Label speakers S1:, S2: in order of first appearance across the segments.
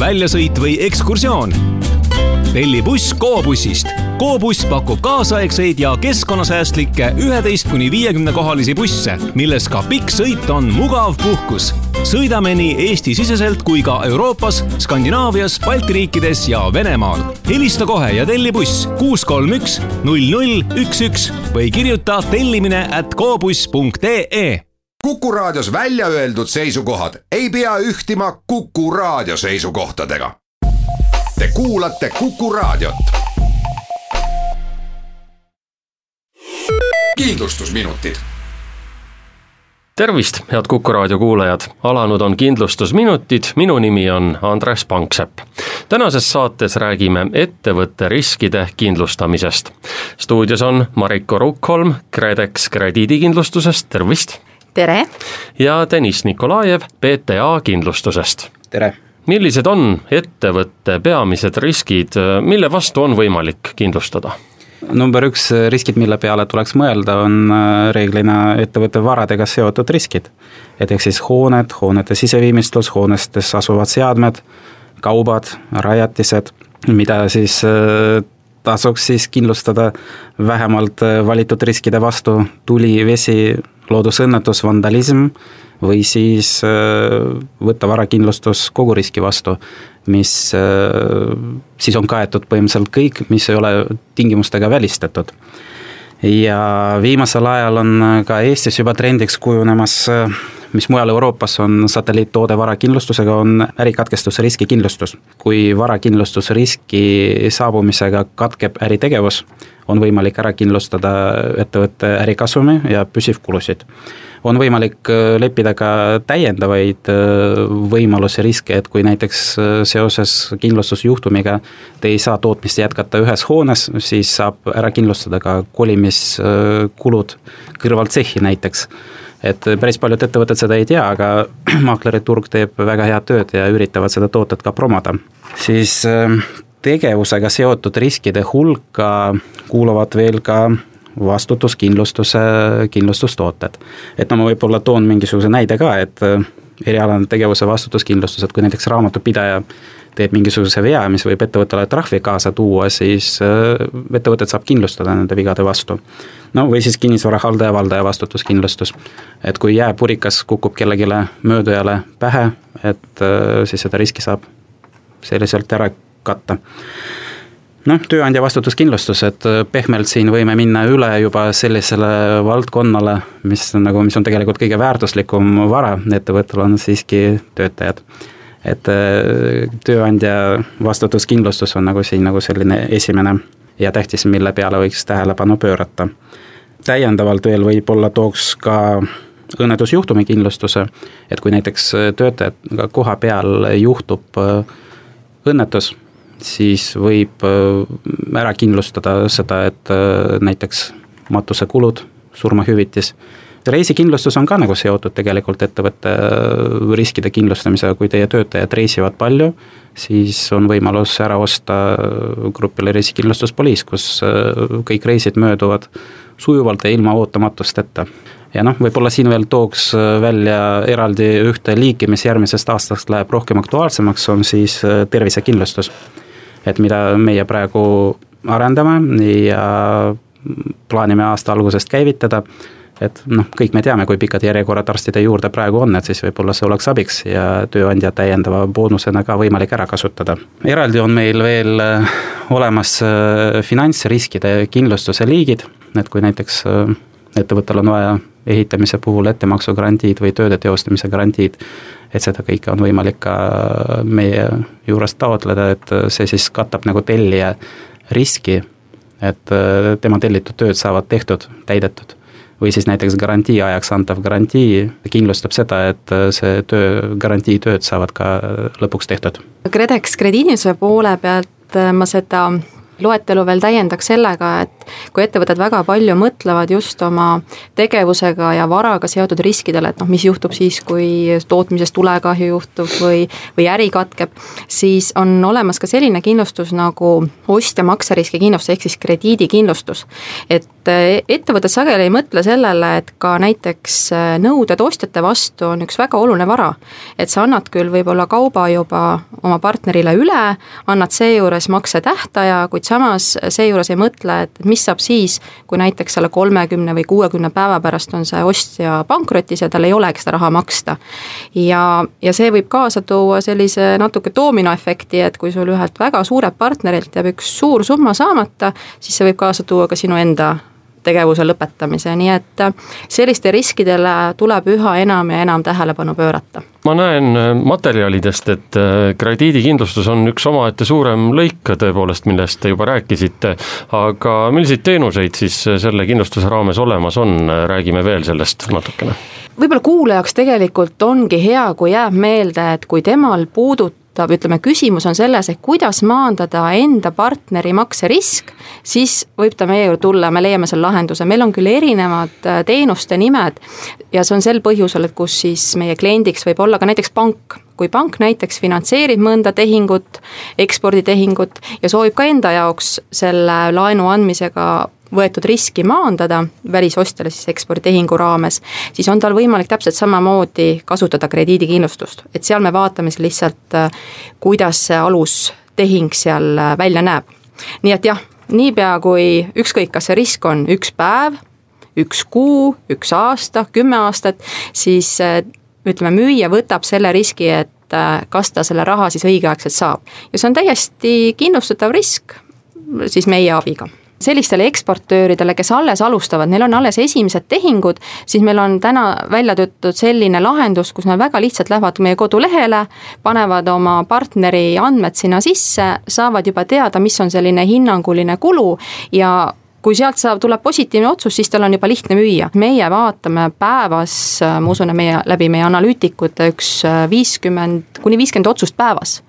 S1: väljasõit või ekskursioon. telli buss Go-bussist. Go-buss pakub kaasaegseid ja keskkonnasäästlikke üheteist kuni viiekümne kohalisi busse, milles ka pikk sõit on mugav puhkus. sõidame nii Eesti-siseselt kui ka Euroopas, Skandinaavias, Balti riikides ja Venemaal. helista kohe ja telli buss kuus kolm üks null null üks üks või kirjuta tellimine at gobuss.ee
S2: Kuku Raadios välja öeldud seisukohad ei pea ühtima Kuku Raadio seisukohtadega. Te kuulate Kuku Raadiot. kindlustusminutid
S3: tervist, head Kuku raadio kuulajad, alanud on kindlustusminutid, minu nimi on Andres Panksepp. tänases saates räägime ettevõtte riskide kindlustamisest. stuudios on Mariko Rukkholm KredEx krediidikindlustusest, tervist
S4: tere!
S3: ja Deniss Nikolajev PTA kindlustusest.
S5: tere!
S3: millised on ettevõtte peamised riskid, mille vastu on võimalik kindlustada?
S5: number üks riskid, mille peale tuleks mõelda, on äh, reeglina ettevõtte varadega seotud riskid. et ehk siis hooned, hoonete siseviimistlus, hoonestes asuvad seadmed, kaubad, rajatised, mida siis äh, tasuks siis kindlustada vähemalt äh, valitud riskide vastu, tuli, vesi, loodusõnnetus, vandalism või siis äh, võtta varakindlustus kogu riski vastu, mis äh, siis on kaetud põhimõtteliselt kõik, mis ei ole tingimustega välistatud. ja viimasel ajal on ka Eestis juba trendiks kujunemas mis mujal Euroopas on satelliittoode varakindlustusega, on ärikatkestuse riskikindlustus. kui varakindlustusriski saabumisega katkeb äritegevus, on võimalik ära kindlustada ettevõtte ärikasumi ja püsivkulusid. on võimalik äh, leppida ka täiendavaid äh, võimalusi, riske, et kui näiteks äh, seoses kindlustusjuhtumiga te ei saa tootmist jätkata ühes hoones, siis saab ära kindlustada ka kolimiskulud kõrvaltsehhi näiteks et päris paljud ettevõtted seda ei tea, aga maaklerite teeb väga head tööd ja üritavad seda toodet ka promoda. siis ähm, tegevusega seotud riskide hulka kuuluvad veel ka vastutuskindlustuse, kindlustustooted. et no ma võib-olla toon mingisuguse näide ka, et äh, erialane tegevuse vastutuskindlustus, et kui näiteks raamatupidaja teeb mingisuguse vea, mis võib ettevõttele trahvi kaasa tuua, siis äh, ettevõtet saab kindlustada nende vigade vastu. no või siis kinnisvara haldaja, valdaja vastutuskindlustus. et kui jääpurikas kukub kellelegi möödujale pähe, et äh, siis seda riski saab selliselt ära katta noh, tööandja vastutuskindlustus, et äh, pehmelt siin võime minna üle juba sellisele valdkonnale, mis on nagu, mis on tegelikult kõige väärtuslikum vara ettevõttel, on siiski töötajad et äh, tööandja vastutuskindlustus on nagu siin nagu selline esimene ja tähtis, mille peale võiks tähelepanu pöörata. täiendavalt veel võib-olla tooks ka õnnetusjuhtumi kindlustuse, et kui näiteks töötajaga koha peal juhtub äh, õnnetus, siis võib äh, ära kindlustada seda, et näiteks matusekulud, surmahüvitis reisikindlustus on ka nagu seotud tegelikult ettevõtte äh, riskide kindlustamisega, kui teie töötajad reisivad palju, siis on võimalus ära osta grupile reisikindlustuspoliis, kus äh, kõik reisid mööduvad sujuvalt ja ilma ootamatusteta. Ja noh, võib-olla siin veel tooks äh, välja eraldi ühte liiki, mis järgmisest aastast läheb rohkem aktuaalsemaks, on siis tervisekindlustus. et mida meie praegu arendame ja plaanime aasta algusest käivitada et noh, kõik me teame, kui pikad järjekorrad arstide juurde praegu on, et siis võib-olla see oleks abiks ja tööandja täiendava boonusena ka võimalik ära kasutada. eraldi on meil veel äh, olemas äh, finantsriskide kindlustuse liigid, et kui näiteks äh, ettevõttel on vaja ehitamise puhul ettemaksugarantiid või tööde teostamise garantiid, et seda kõike on võimalik ka meie juures taotleda, et see siis katab nagu tellija riski, et tema tellitud tööd saavad tehtud, täidetud või siis näiteks garantii ajaks antav garantii kindlustab seda, et äh, see töö, garantiitööd saavad ka lõpuks tehtud.
S4: KredEx krediidinduse poole pealt äh, ma seda loetelu veel täiendaks sellega, et kui ettevõtted väga palju mõtlevad just oma tegevusega ja varaga seotud riskidele, et noh, mis juhtub siis, kui tootmises tulekahju juhtub või, või äri katkeb, siis on olemas ka selline kindlustus nagu ostja makseriski kindlustus, ehk siis krediidikindlustus. et eh, ettevõtted sageli ei mõtle sellele, et ka näiteks eh, nõuded ostjate vastu on üks väga oluline vara. et sa annad küll võib-olla kauba juba oma partnerile üle, annad seejuures maksetähtaja, kuid samas seejuures ei mõtle, et mis saab siis, kui näiteks selle kolmekümne või kuuekümne päeva pärast on see ostja pankrotis ja tal ei olegi seda raha maksta. ja, ja see võib kaasa tuua sellise natuke doominoefekti, et kui sul ühelt väga suurelt partnerilt jääb üks suur summa saamata, siis see võib kaasa tuua ka sinu enda tegevuse lõpetamise, nii et selliste riskidele tuleb üha enam ja enam tähelepanu pöörata.
S3: Ma näen äh, materjalidest, et äh, krediidikindlustus on üks omaette suurem lõik tõepoolest, millest te juba rääkisite, aga milliseid teenuseid siis selle kindlustuse raames olemas on, räägime veel sellest natukene.
S4: Võib-olla kuulajaks tegelikult ongi hea, kui jääb meelde, et kui temal puudub puudutab, ütleme, küsimus on selles, et kuidas maandada enda partneri makserisk, siis võib ta meie juurde tulla, me leiame selle lahenduse, meil on küll erinevad äh, teenuste nimed ja see on sel põhjusel, et kus siis meie kliendiks võib olla ka näiteks pank. Kui pank näiteks finantseerib mõnda tehingut, eksporditehingut ja soovib ka enda jaoks selle laenu andmisega võetud riski maandada välisostjale siis eksporditehingu raames, siis on tal võimalik täpselt samamoodi kasutada krediidikindlustust, et seal me vaatame siis lihtsalt, äh, kuidas see alustehing seal äh, välja näeb. nii et jah, niipea kui ükskõik, kas see risk on üks päev, üks kuu, üks aasta, kümme aastat, siis äh, ütleme, müüja võtab selle riski, et kas ta selle raha siis õigeaegselt saab. Ja see on täiesti kindlustatav risk siis meie abiga sellistele eksportööridele, kes alles alustavad, neil on alles esimesed tehingud, siis meil on täna välja töötatud selline lahendus, kus nad väga lihtsalt lähevad meie kodulehele, panevad oma partneri andmed sinna sisse, saavad juba teada, mis on selline hinnanguline kulu ja kui sealt saab, tuleb positiivne otsus, siis tal on juba lihtne müüa. meie vaatame päevas, ma usun, et meie, läbi meie analüütikute üks viiskümmend, kuni viiskümmend otsust päevas.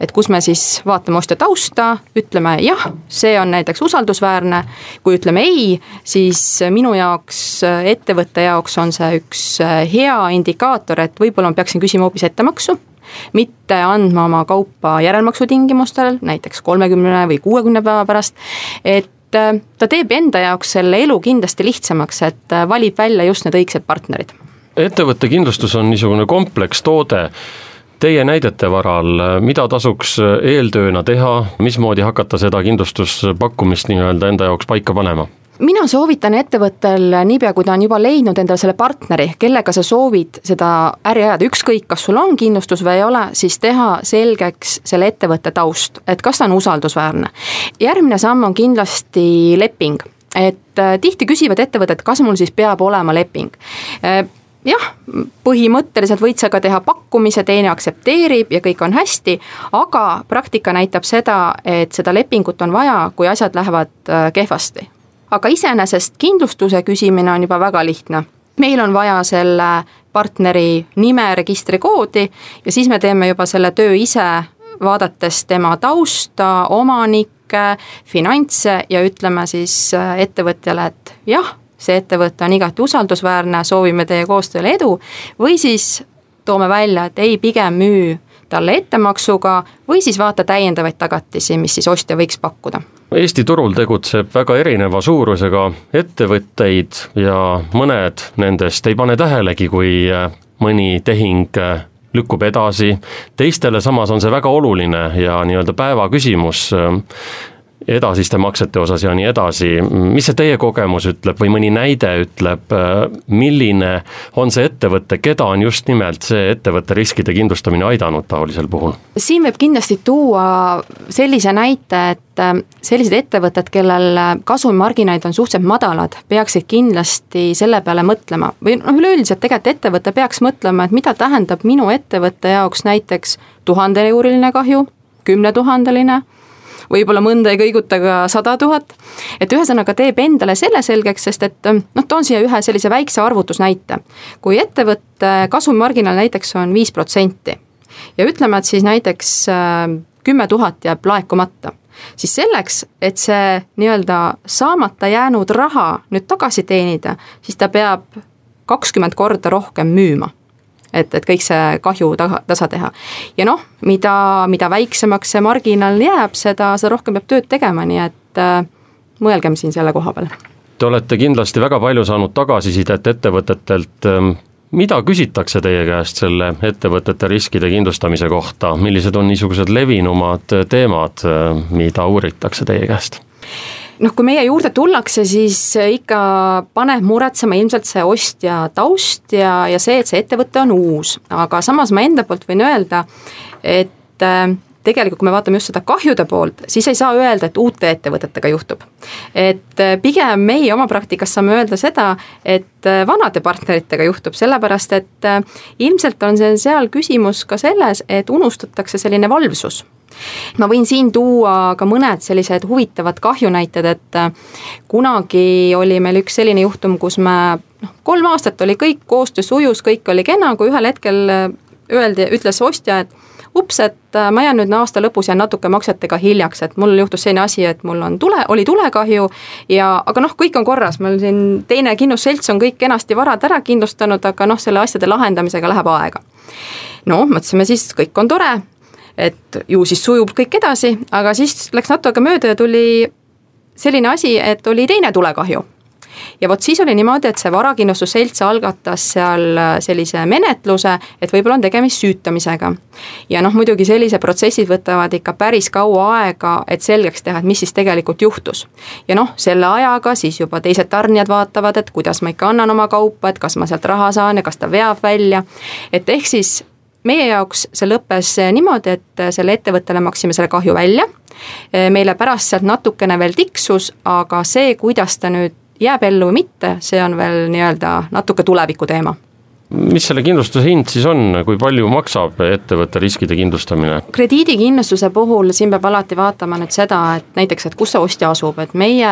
S4: et kus me siis vaatame ostja tausta, ütleme jah, see on näiteks usaldusväärne, kui ütleme ei, siis minu jaoks, ettevõtte jaoks on see üks hea indikaator, et võib-olla ma peaksin küsima hoopis ettemaksu mitte andma oma kaupa järelmaksu tingimustel, näiteks kolmekümne või kuuekümne päeva pärast, et Äh, ta teeb enda jaoks selle elu kindlasti lihtsamaks, et äh, valib välja just need õigsed partnerid.
S3: ettevõtte kindlustus on niisugune komplekstoode teie näidete varal, mida tasuks eeltööna teha, mismoodi hakata seda kindlustuspakkumist nii-öelda enda jaoks paika panema?
S4: Mina soovitan ettevõttel, niipea kui ta on juba leidnud endale selle partneri, kellega sa soovid seda äri ajada, ükskõik, kas sul on kindlustus või ei ole, siis teha selgeks selle ettevõtte taust, et kas ta on usaldusväärne. järgmine samm on kindlasti leping et äh, tihti küsivad ettevõtted, kas mul siis peab olema leping äh, jah, põhimõtteliselt võid sa ka teha pakkumise, teine aktsepteerib ja kõik on hästi, aga praktika näitab seda, et seda lepingut on vaja, kui asjad lähevad äh, kehvasti aga iseenesest kindlustuse küsimine on juba väga lihtne. meil on vaja selle partneri nime, registrikoodi ja siis me teeme juba selle töö ise, vaadates tema tausta, omanikke, finantse ja ütleme siis äh, ettevõtjale, et jah, see ettevõte on igati usaldusväärne, soovime teie koostööle edu, või siis toome välja, et ei, pigem müü talle ettemaksuga või siis vaata täiendavaid tagatisi, mis siis ostja võiks pakkuda.
S3: Eesti turul tegutseb väga erineva suurusega ettevõtteid ja mõned nendest ei pane tähelegi, kui äh, mõni tehing äh, lükkub edasi, teistele samas on see väga oluline ja nii-öelda päeva küsimus äh, edasiste maksete osas ja nii edasi, mis see teie kogemus ütleb või mõni näide ütleb, milline on see ettevõte, keda on just nimelt see ettevõtte riskide kindlustamine aidanud taolisel puhul?
S4: siin võib kindlasti tuua sellise näite, et äh, sellised ettevõtted, kellel kasumimarginaalid on suhteliselt madalad, peaksid kindlasti selle peale mõtlema või noh, üleüldiselt tegelikult ettevõte peaks mõtlema, et mida tähendab minu ettevõtte jaoks näiteks tuhandeeuriline kahju, kümnetuhandeline võib-olla mõnda ei kõiguta ka sada tuhat. et ühesõnaga teeb endale selle selgeks, sest et noh, toon siia ühe sellise väikse arvutusnäite. kui ettevõtte kasumimarginaal näiteks on viis protsenti ja ütleme, et siis näiteks äh, kümme tuhat jääb laekumata siis selleks, et see nii-öelda saamata jäänud raha nüüd tagasi teenida, siis ta peab kakskümmend korda rohkem müüma et, et kõik see kahju taha, tasa teha. ja noh, mida, mida väiksemaks see marginaal jääb, seda, seda rohkem peab tööd tegema, nii et äh, mõelgem siin selle koha peal.
S3: Te olete kindlasti väga palju saanud tagasisidet ettevõtetelt, mida küsitakse teie käest selle ettevõtete riskide kindlustamise kohta, millised on niisugused levinumad teemad, mida uuritakse teie käest?
S4: Noh, kui meie juurde tullakse, siis ikka paneb muretsema ilmselt see ostja taust ja, ja see, et see ettevõte on uus, aga samas ma enda poolt võin öelda, et äh, tegelikult, kui me vaatame just seda kahjude poolt, siis ei saa öelda, et uute ettevõtetega juhtub. et äh, pigem meie oma praktikas saame öelda seda, et äh, vanade partneritega juhtub, sellepärast et ilmselt on see seal küsimus ka selles, et unustatakse selline valvsus ma võin siin tuua ka mõned sellised huvitavad kahjunäited, et kunagi oli meil üks selline juhtum, kus me noh, kolm aastat oli kõik, koostöö sujus, kõik oli kena, kui ühel hetkel öeldi, ütles ostja, et ups, et äh, ma jään nüüd aasta lõpus jään natuke maksetega hiljaks, et mul juhtus selline asi, et mul on tule, oli tulekahju ja aga noh, kõik on korras, meil siin teine kindlustusselts on kõik kenasti varad ära kindlustanud, aga noh, selle asjade lahendamisega läheb aega. no mõtlesime siis, kõik on tore, et ju siis sujub kõik edasi, aga siis läks natuke mööda ja tuli selline asi, et oli teine tulekahju ja vot siis oli niimoodi, et see varakindlustusselts algatas seal äh, sellise menetluse, et võib-olla on tegemist süütamisega. ja noh, muidugi sellised protsessid võtavad ikka päris kaua aega, et selgeks teha, et mis siis tegelikult juhtus. ja noh, selle ajaga siis juba teised tarnijad vaatavad, et kuidas ma ikka annan oma kaupa, et kas ma sealt raha saan ja kas ta veab välja, et ehk siis meie jaoks see lõppes niimoodi, et selle ettevõttele maksime selle kahju välja, meile pärast sealt natukene veel tiksus, aga see, kuidas ta nüüd jääb ellu või mitte, see on veel nii-öelda natuke tuleviku teema.
S3: Mis selle kindlustuse hind siis on, kui palju maksab ettevõtte riskide kindlustamine?
S4: krediidikindlustuse puhul siin peab alati vaatama nüüd seda, et näiteks, et kus see ostja asub, et meie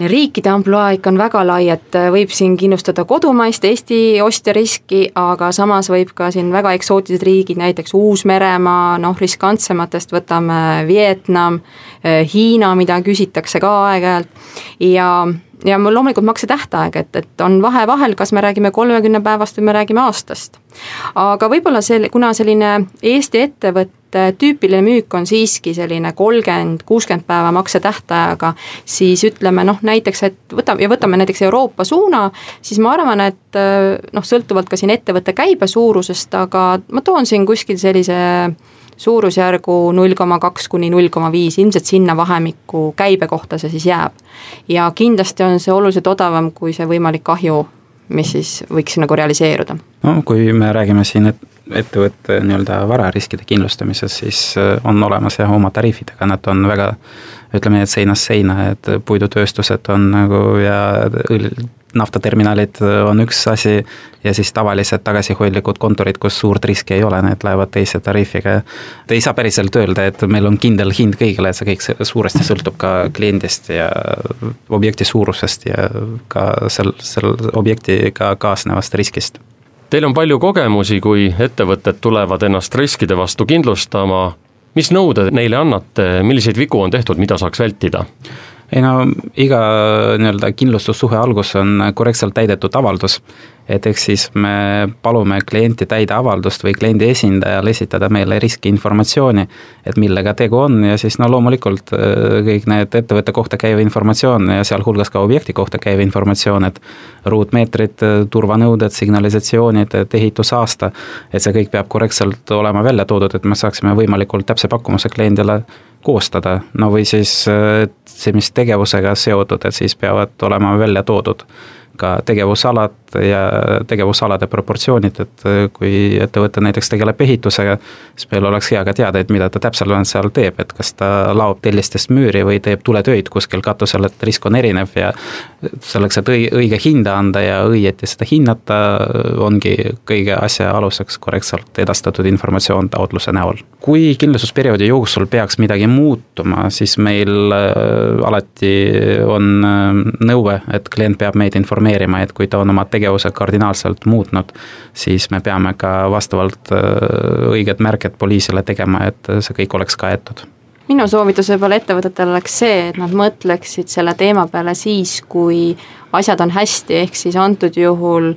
S4: riikide ampluaa ikka on väga lai, et võib siin kindlustada kodumaist Eesti ostja riski, aga samas võib ka siin väga eksootilised riigid, näiteks Uus-Meremaa, noh riskantsematest võtame Vietnam, Hiina, mida küsitakse ka aeg-ajalt. Ja ja mul loomulikult maksetähtaeg, et, et on vahe vahel, kas me räägime kolmekümne päevast või me räägime aastast. aga võib-olla see, kuna selline Eesti ettevõtte tüüpiline müük on siiski selline kolmkümmend, kuuskümmend päeva maksetähtajaga, siis ütleme noh, näiteks, et võtame ja võtame näiteks Euroopa suuna, siis ma arvan, et noh, sõltuvalt ka siin ettevõtte käibe suurusest, aga ma toon siin kuskil sellise suurusjärgu null koma kaks kuni null koma viis, ilmselt sinna vahemikku käibe kohta see siis jääb. ja kindlasti on see oluliselt odavam kui see võimalik kahju, mis siis võiks nagu realiseeruda.
S5: no kui me räägime siin, et ettevõtte nii-öelda varariskide kindlustamises, siis äh, on olemas jah oma tariifid, aga nad on väga ütleme nii, et seinast seina, et puidutööstused on nagu ja õl-, naftaterminalid on üks asi ja siis tavalised tagasihoidlikud kontorid, kus suurt riski ei ole, need lähevad teise tariifiga. Ei saa päriselt öelda, et meil on kindel hind kõigile, et see kõik suuresti sõltub ka kliendist ja objekti suurusest ja ka sel, sel objektiga kaasnevast riskist.
S3: Teil on palju kogemusi, kui ettevõtted tulevad ennast riskide vastu kindlustama, mis nõude neile annate, milliseid vigu on tehtud, mida saaks vältida?
S5: Ei no iga nii-öelda kindlustussuhe algus on korrektselt täidetud avaldus. et ehk siis me palume klienti täida avaldust või kliendi esindajal esitada meile riskiinformatsiooni, et millega tegu on ja siis no loomulikult äh, kõik need ettevõtte kohta käiv informatsioon ja sealhulgas ka objekti kohta käiv informatsioon, et ruutmeetrid, turvanõuded, signalisatsioonid, et ehitusaasta, et see kõik peab korrektselt olema välja toodud, et me saaksime võimalikult täpse pakkumuse kliendile koostada, no või siis see, mis tegevusega seotud, et siis peavad olema välja toodud ka tegevusalad ja tegevusalade proportsioonid, et kui ettevõte näiteks tegeleb ehitusega, siis meil oleks hea ka teada, et mida ta täpselt seal teeb, et kas ta laob tellistest müüri või teeb tuletöid kuskil katusel, et risk on erinev ja selleks, et õige hinda anda ja õieti seda hinnata, ongi kõige asja aluseks korrektselt edastatud informatsioon taotluse näol. kui kindlustusperioodi jooksul peaks midagi muutuma, siis meil äh, alati on äh, nõue, et klient peab meid informeerima, et kui ta on oma tegevuse kardinaalselt muutnud, siis me peame ka vastavalt äh, õiged märked poliisile tegema, et see kõik oleks kaetud.
S4: Minu soovitus võib-olla ettevõtetele oleks see, et nad mõtleksid selle teema peale siis, kui asjad on hästi, ehk siis antud juhul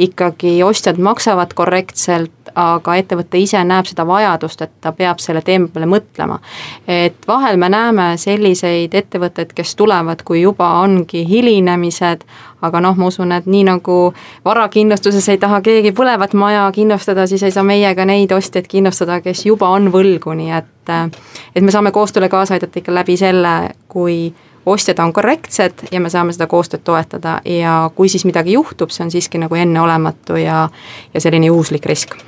S4: ikkagi ostjad maksavad korrektselt, aga ettevõte ise näeb seda vajadust, et ta peab selle teema peale mõtlema. et vahel me näeme selliseid ettevõtteid, kes tulevad, kui juba ongi hilinemised, aga noh, ma usun, et nii nagu varakindlustuses ei taha keegi põlevat maja kindlustada, siis ei saa meie ka neid ostjaid kindlustada, kes juba on võlgu, nii et et me saame koostööle kaasa aidata ikka läbi selle, kui ostjad on korrektsed ja me saame seda koostööd toetada ja kui siis midagi juhtub, see on siiski nagu enneolematu ja, ja selline juhuslik risk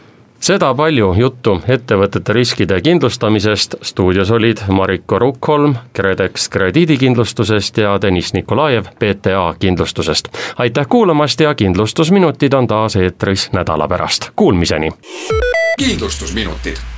S3: seda palju juttu ettevõtete riskide kindlustamisest, stuudios olid Mariko Rukkholm KredEx krediidikindlustusest ja Deniss Nikolajev PTA kindlustusest. aitäh kuulamast ja kindlustusminutid on taas eetris nädala pärast, kuulmiseni!
S2: kindlustusminutid